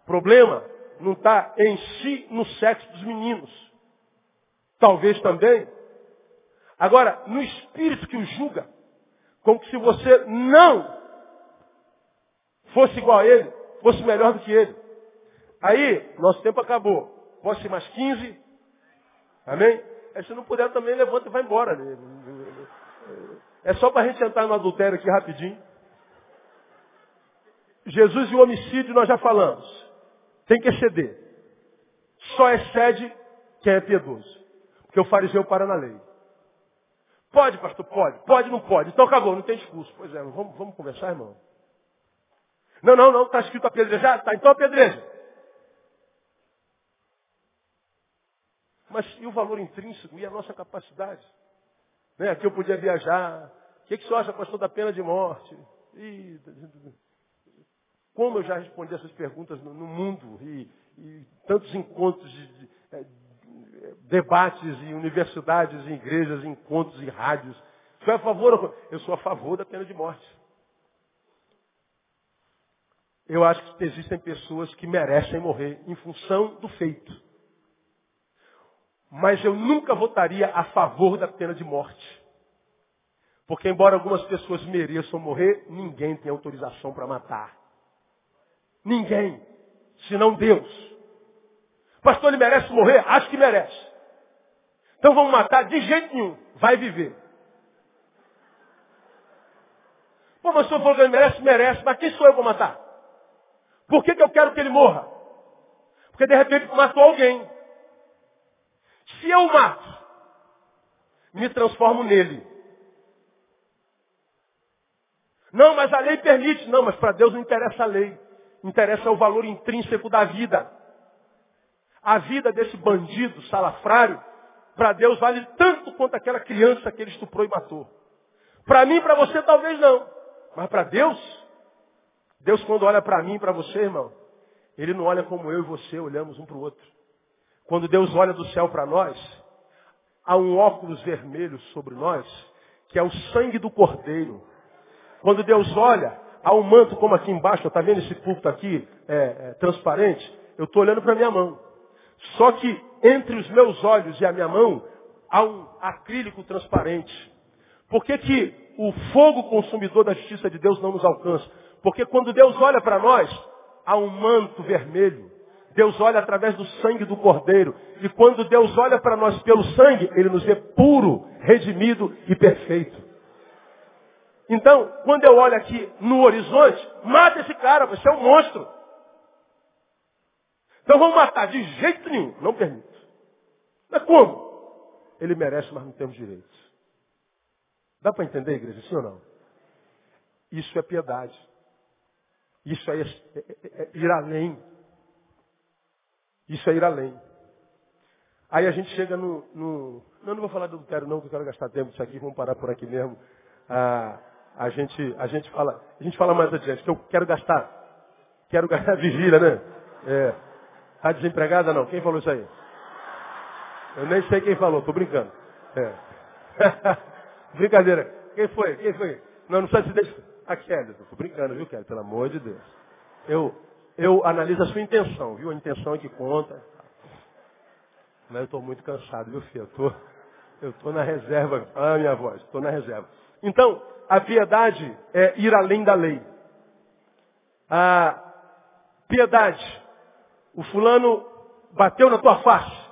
o problema não está em si no sexo dos meninos. Talvez também. Agora, no espírito que o julga, como se você não fosse igual a ele, fosse melhor do que ele. Aí, nosso tempo acabou. Pode ser mais 15. Amém? Aí se não puder também, levanta e vai embora. É só para a gente entrar no adultério aqui rapidinho. Jesus e o homicídio nós já falamos. Tem que exceder. Só excede quem é piedoso. Porque o fariseu para na lei. Pode, pastor? Pode. Pode, não pode. Então acabou, não tem discurso. Pois é, vamos, vamos conversar, irmão? Não, não, não, está escrito apedrejar? Tá, então apedreja. Mas e o valor intrínseco e a nossa capacidade? Né? Aqui eu podia viajar. O que, que você acha, pastor, da pena de morte? E, como eu já respondi essas perguntas no, no mundo e, e, tantos encontros, de, de, é, de, debates em universidades, em igrejas, encontros e rádios. Você é a favor? Eu sou a favor da pena de morte. Eu acho que existem pessoas que merecem morrer em função do feito. Mas eu nunca votaria a favor da pena de morte. Porque embora algumas pessoas mereçam morrer, ninguém tem autorização para matar. Ninguém. Senão Deus. Pastor, ele merece morrer? Acho que merece. Então vamos matar de jeito nenhum. Vai viver. Pô, mas o senhor falou que ele merece? Merece. Mas quem sou eu para matar? Por que, que eu quero que ele morra? Porque de repente matou alguém. Se eu mato, me transformo nele. Não, mas a lei permite. Não, mas para Deus não interessa a lei interessa o valor intrínseco da vida. A vida desse bandido salafrário, para Deus vale tanto quanto aquela criança que ele estuprou e matou. Para mim para você talvez não. Mas para Deus, Deus quando olha para mim e para você, irmão, Ele não olha como eu e você olhamos um para o outro. Quando Deus olha do céu para nós, há um óculos vermelho sobre nós, que é o sangue do cordeiro. Quando Deus olha, Há um manto como aqui embaixo, está vendo esse púlpito aqui, é, é, transparente? Eu estou olhando para minha mão. Só que entre os meus olhos e a minha mão, há um acrílico transparente. Por que, que o fogo consumidor da justiça de Deus não nos alcança? Porque quando Deus olha para nós, há um manto vermelho. Deus olha através do sangue do Cordeiro. E quando Deus olha para nós pelo sangue, Ele nos vê puro, redimido e perfeito. Então, quando eu olho aqui no horizonte, mata esse cara, você é um monstro. Então vamos matar, de jeito nenhum, não permito. Mas como? Ele merece, mas não temos direitos. Dá para entender, igreja, sim ou não? Isso é piedade. Isso é, é, é, é ir além. Isso é ir além. Aí a gente chega no, no. Não, não vou falar do adultério, não, que eu quero gastar tempo disso aqui, vamos parar por aqui mesmo. Ah, a gente, a gente fala, a gente fala mais adiante, que eu quero gastar, quero gastar vigília, né? É. Tá desempregada não? Quem falou isso aí? Eu nem sei quem falou, tô brincando. É. Brincadeira. Quem foi? Quem foi? Não, não precisa se deixar. A Kelly, tô brincando, viu, Kelly? Pelo amor de Deus. Eu, eu analiso a sua intenção, viu? A intenção é que conta. Mas eu estou muito cansado, viu, filho? Eu tô, eu tô na reserva. Ah, minha voz, estou na reserva. Então, a piedade é ir além da lei. A piedade, o fulano bateu na tua face.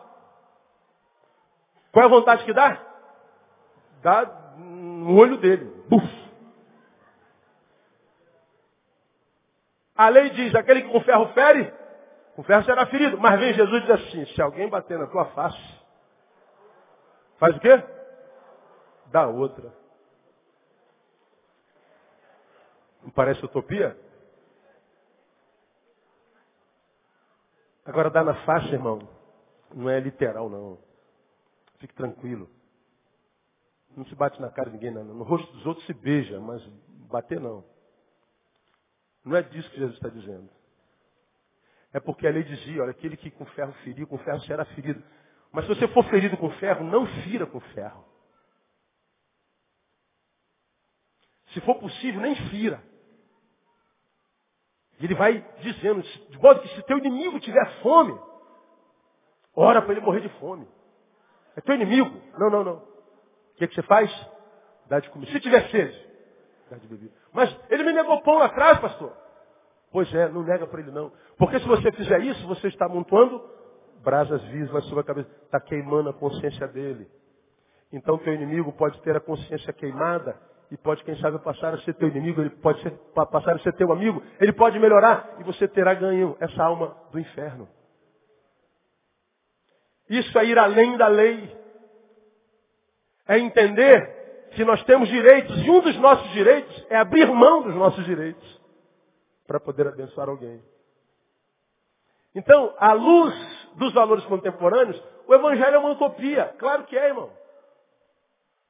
Qual é a vontade que dá? Dá no olho dele. Buf. A lei diz, aquele que com ferro fere, Com ferro será ferido. Mas vem Jesus e diz assim, se alguém bater na tua face, faz o quê? Dá outra. Não parece utopia? Agora, dar na face, irmão, não é literal, não. Fique tranquilo. Não se bate na cara de ninguém, não. No rosto dos outros se beija, mas bater não. Não é disso que Jesus está dizendo. É porque a lei dizia, olha, aquele que com ferro ferir, com ferro será ferido. Mas se você for ferido com ferro, não fira com ferro. Se for possível, nem fira. E ele vai dizendo, de modo que se teu inimigo tiver fome, ora para ele morrer de fome. É teu inimigo? Não, não, não. O que, é que você faz? Dá de comer. Se tiver sede, dá de beber. Mas ele me negou pão lá atrás, pastor. Pois é, não nega para ele não. Porque se você fizer isso, você está amontoando brasas vivas sobre a cabeça. Está queimando a consciência dele. Então teu inimigo pode ter a consciência queimada e pode, quem sabe, passar a ser teu inimigo, ele pode ser, passar a ser teu amigo, ele pode melhorar e você terá ganho essa alma do inferno. Isso é ir além da lei. É entender que nós temos direitos e um dos nossos direitos é abrir mão dos nossos direitos para poder abençoar alguém. Então, à luz dos valores contemporâneos, o Evangelho é uma utopia. Claro que é, irmão.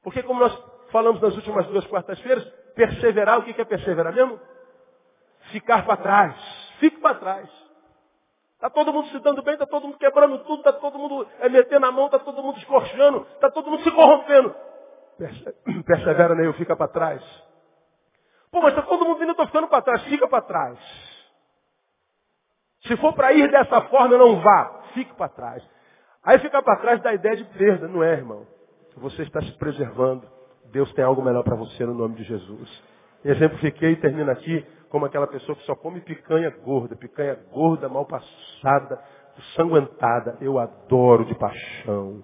Porque como nós falamos nas últimas duas quartas-feiras, perseverar, o que é perseverar mesmo? Ficar para trás. Fique para trás. Está todo mundo se dando bem, está todo mundo quebrando tudo, está todo mundo é, metendo a mão, está todo mundo escorchando, está todo mundo se corrompendo. Persevera, né? Eu fica para trás. Pô, mas está todo mundo vindo, eu estou ficando para trás. Fica para trás. Se for para ir dessa forma, não vá. Fique para trás. Aí fica para trás da ideia de perda, não é, irmão? Você está se preservando. Deus tem algo melhor para você no nome de Jesus. Exemplifiquei e termino aqui como aquela pessoa que só come picanha gorda, picanha gorda, mal passada, sanguentada. Eu adoro de paixão.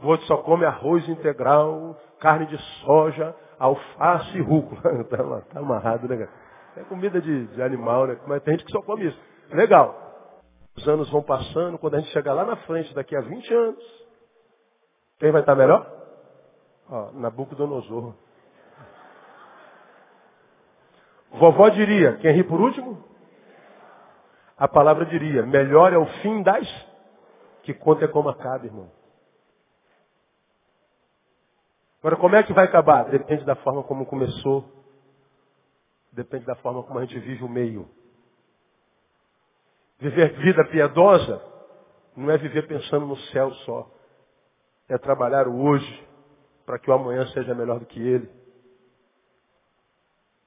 O outro só come arroz integral, carne de soja, alface e rúcula. Está tá amarrado, né, É comida de, de, animal, né? Mas tem gente que só come isso. Legal. Os anos vão passando, quando a gente chegar lá na frente, daqui a 20 anos, quem vai estar melhor? Ó, Nabucodonosor. Vovó diria, quem ri por último? A palavra diria, melhor é o fim das que conta é como acaba, irmão. Agora, como é que vai acabar? Depende da forma como começou. Depende da forma como a gente vive o meio. Viver vida piedosa não é viver pensando no céu só. É trabalhar o hoje para que o amanhã seja melhor do que ele.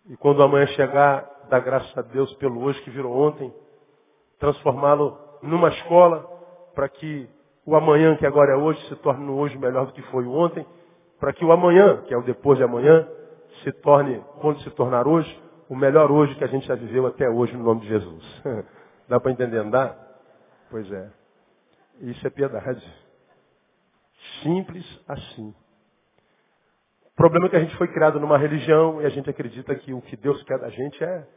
E quando o amanhã chegar, dá graças a Deus pelo hoje que virou ontem, transformá-lo numa escola para que o amanhã, que agora é hoje, se torne hoje melhor do que foi ontem, para que o amanhã, que é o depois de amanhã, se torne, quando se tornar hoje, o melhor hoje que a gente já viveu até hoje no nome de Jesus. Dá para entender, não dá? Pois é. Isso é piedade. Simples assim. O problema é que a gente foi criado numa religião e a gente acredita que o que Deus quer da gente é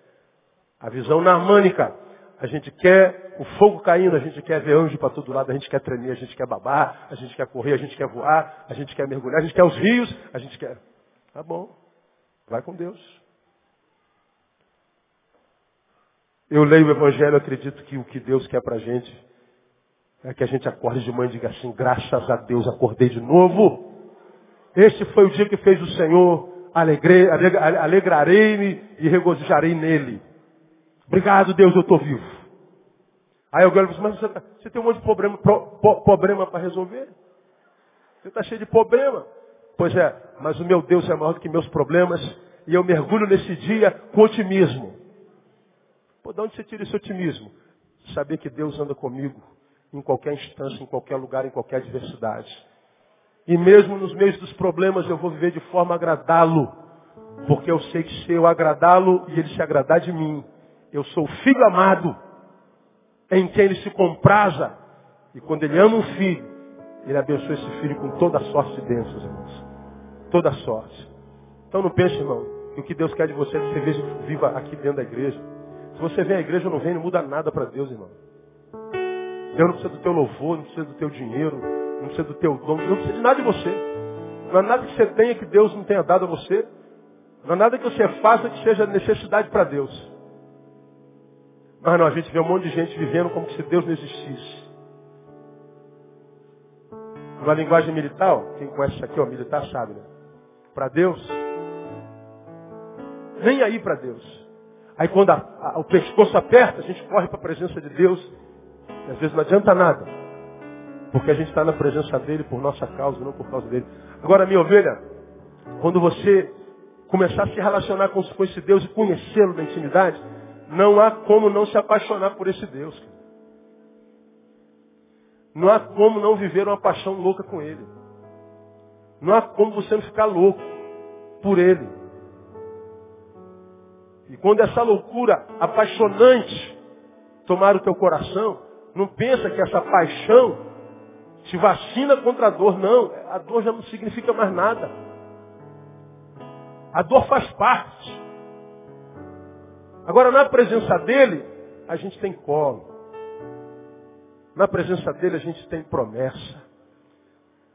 a visão narmânica. A gente quer o fogo caindo, a gente quer ver anjo para todo lado, a gente quer tremer, a gente quer babar, a gente quer correr, a gente quer voar, a gente quer mergulhar, a gente quer os rios, a gente quer. Tá bom, vai com Deus. Eu leio o Evangelho, acredito que o que Deus quer para a gente é que a gente acorde de manhã e diga assim, graças a Deus acordei de novo. Este foi o dia que fez o Senhor, alegrarei-me e regozijarei nele. Obrigado, Deus, eu estou vivo. Aí alguém fala, mas você, tá, você, tem um monte de problema, problema para resolver? Você está cheio de problema. Pois é, mas o meu Deus é maior do que meus problemas e eu mergulho nesse dia com otimismo. Pô, de onde você tira esse otimismo? Saber que Deus anda comigo em qualquer instância, em qualquer lugar, em qualquer adversidade. E mesmo nos meios dos problemas eu vou viver de forma a agradá-lo. Porque eu sei que se eu agradá-lo e ele se agradar de mim, eu sou filho amado em quem ele se compraza. E quando ele ama um filho, ele abençoa esse filho com toda a sorte de bênçãos, irmãos. Toda a sorte. Então não pense, irmão, que o que Deus quer de você é que você viva aqui dentro da igreja. Se você vem à igreja não vem, não muda nada para Deus, irmão. Deus não precisa do teu louvor, não precisa do teu dinheiro, não precisa do teu dom, não precisa de nada de você. Não há nada que você tenha que Deus não tenha dado a você. Não há nada que você faça que seja necessidade para Deus. Mas não, a gente vê um monte de gente vivendo como se Deus não existisse. Uma linguagem militar, quem conhece isso aqui, ó, militar sabe, né? Para Deus, nem aí para Deus. Aí quando a, a, o pescoço aperta, a gente corre para a presença de Deus. E às vezes não adianta nada. Porque a gente está na presença dele por nossa causa, não por causa dele. Agora, minha ovelha, quando você começar a se relacionar com, com esse Deus e conhecê-lo na intimidade, não há como não se apaixonar por esse Deus. Não há como não viver uma paixão louca com Ele. Não há como você não ficar louco por Ele. E quando essa loucura apaixonante tomar o teu coração, não pensa que essa paixão te vacina contra a dor. Não, a dor já não significa mais nada. A dor faz parte. Agora, na presença dele, a gente tem colo. Na presença dele, a gente tem promessa.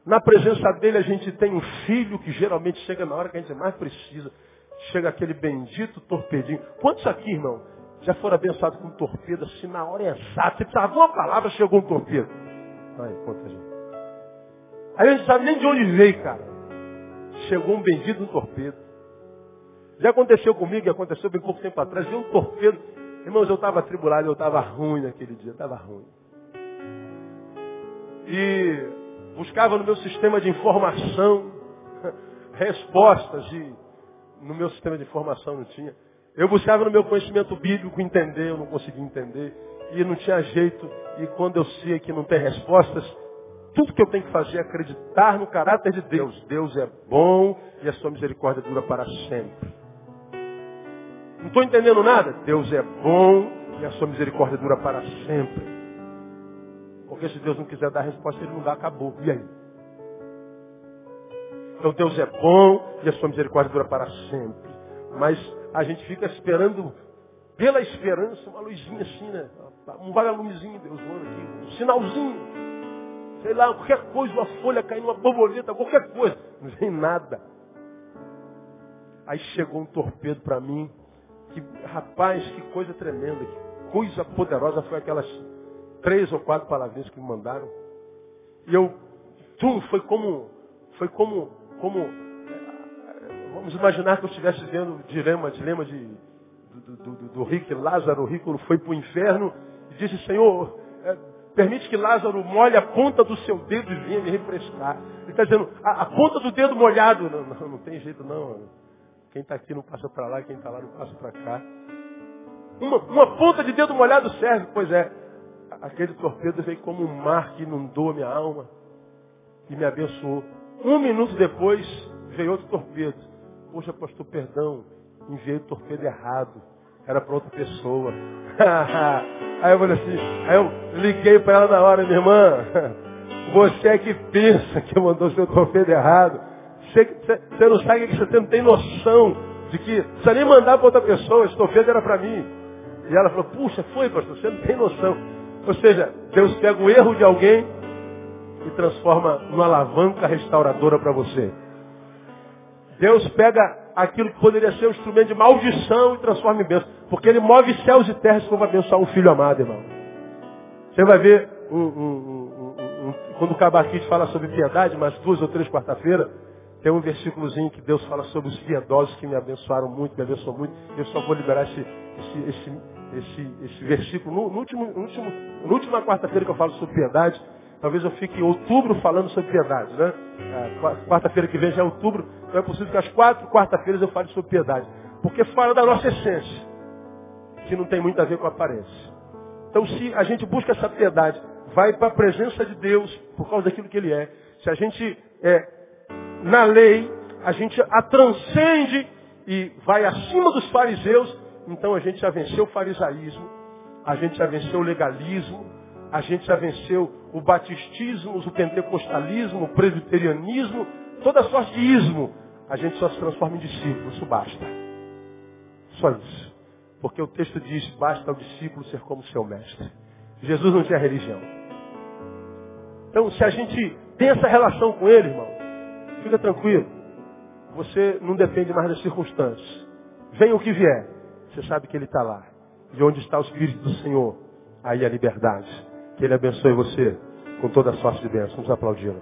Na presença dele, a gente tem um filho que geralmente chega na hora que a gente mais precisa. Chega aquele bendito torpedinho. Quantos aqui, irmão, já foram abençoados com torpedo assim na hora exata? Você precisava de uma palavra, chegou um torpedo. Aí, conta, gente. Aí a gente sabe nem de onde veio, cara. Chegou um bendito um torpedo. Já aconteceu comigo, e aconteceu bem pouco tempo atrás, veio um torpedo. Irmãos, eu estava atribulado, eu estava ruim naquele dia, estava ruim. E buscava no meu sistema de informação respostas e no meu sistema de informação não tinha. Eu buscava no meu conhecimento bíblico entender, eu não conseguia entender. E não tinha jeito. E quando eu sei que não tem respostas, tudo que eu tenho que fazer é acreditar no caráter de Deus. Deus é bom e a sua misericórdia dura para sempre. Não estou entendendo nada? Deus é bom e a sua misericórdia dura para sempre. Porque se Deus não quiser dar a resposta, ele não dá, acabou. E aí? Então Deus é bom e a sua misericórdia dura para sempre. Mas a gente fica esperando, pela esperança, uma luzinha assim, né? Um vagalumezinho, Deus manda aqui, um sinalzinho. Sei lá, qualquer coisa, uma folha caindo, uma borboleta, qualquer coisa. Não vem nada. Aí chegou um torpedo para mim. Que, rapaz, que coisa tremenda, que coisa poderosa foi aquelas três ou quatro palavrinhas que me mandaram. E eu, tum, foi como, foi como, como, vamos imaginar que eu estivesse vendo o dilema, dilema de, do, do, do, do rico Lázaro. O rico foi para o inferno e disse, Senhor, permite que Lázaro molhe a ponta do seu dedo e venha me refrescar. Ele está dizendo, a, a, ponta do dedo molhado. Não, não, não tem jeito não. Quem está aqui não passa para lá, quem está lá não passa para cá. Uma, uma ponta de dedo molhado serve, pois é aquele torpedo veio como um mar que inundou a minha alma e me abençoou. Um minuto depois veio outro torpedo. Poxa, pastor, perdão, enviei o torpedo errado. Era para outra pessoa. aí eu falei assim, aí eu liguei para ela na hora, minha irmã, você é que pensa que mandou seu torpedo errado. Você, não sabe que você não tem noção de que precisa nem mandar para outra pessoa, esse torpedo era para mim. E ela falou, puxa, foi, pastor, você não tem noção. Ou seja, Deus pega o erro de alguém e transforma numa alavanca restauradora para você. Deus pega aquilo que poderia ser um instrumento de maldição e transforma em bênção. Porque ele move céus e terras para abençoar um filho amado, irmão. Você vai ver, um, um, um, quando o Cabaquite fala sobre piedade, mas duas ou três quarta-feira, tem um versículozinho que Deus fala sobre os piedosos que me abençoaram muito, me abençoou muito. Eu só vou liberar esse, esse, esse esse, esse versículo no, no último, no último, na última quarta-feira que eu falo sobre piedade. Talvez eu fique em outubro falando sobre piedade, né? Quarta-feira que vem já é outubro, então é possível que as quatro quarta-feiras eu fale sobre piedade. Porque fala da nossa essência, que não tem muito a ver com a aparência. Então se a gente busca essa piedade, vai para a presença de Deus por causa daquilo que Ele é. Se a gente é na lei, a gente a transcende e vai acima dos fariseus, então a gente já venceu o farisaísmo, a gente já venceu o legalismo, a gente já venceu o batistismo, o pentecostalismo, o presbiterianismo, toda sorte de ismo. A gente só se transforma em discípulo, isso basta. Só isso. Porque o texto diz, basta ao discípulo ser como seu mestre. Jesus não tinha religião. Então, se a gente tem essa relação com ele, irmão, fica tranquilo. Você não depende mais das circunstâncias. Venha o que vier, você sabe que ele está lá. De onde está o Espírito do Senhor, aí a liberdade. Que ele abençoe você com toda a sorte de bênção. Vamos aplaudir.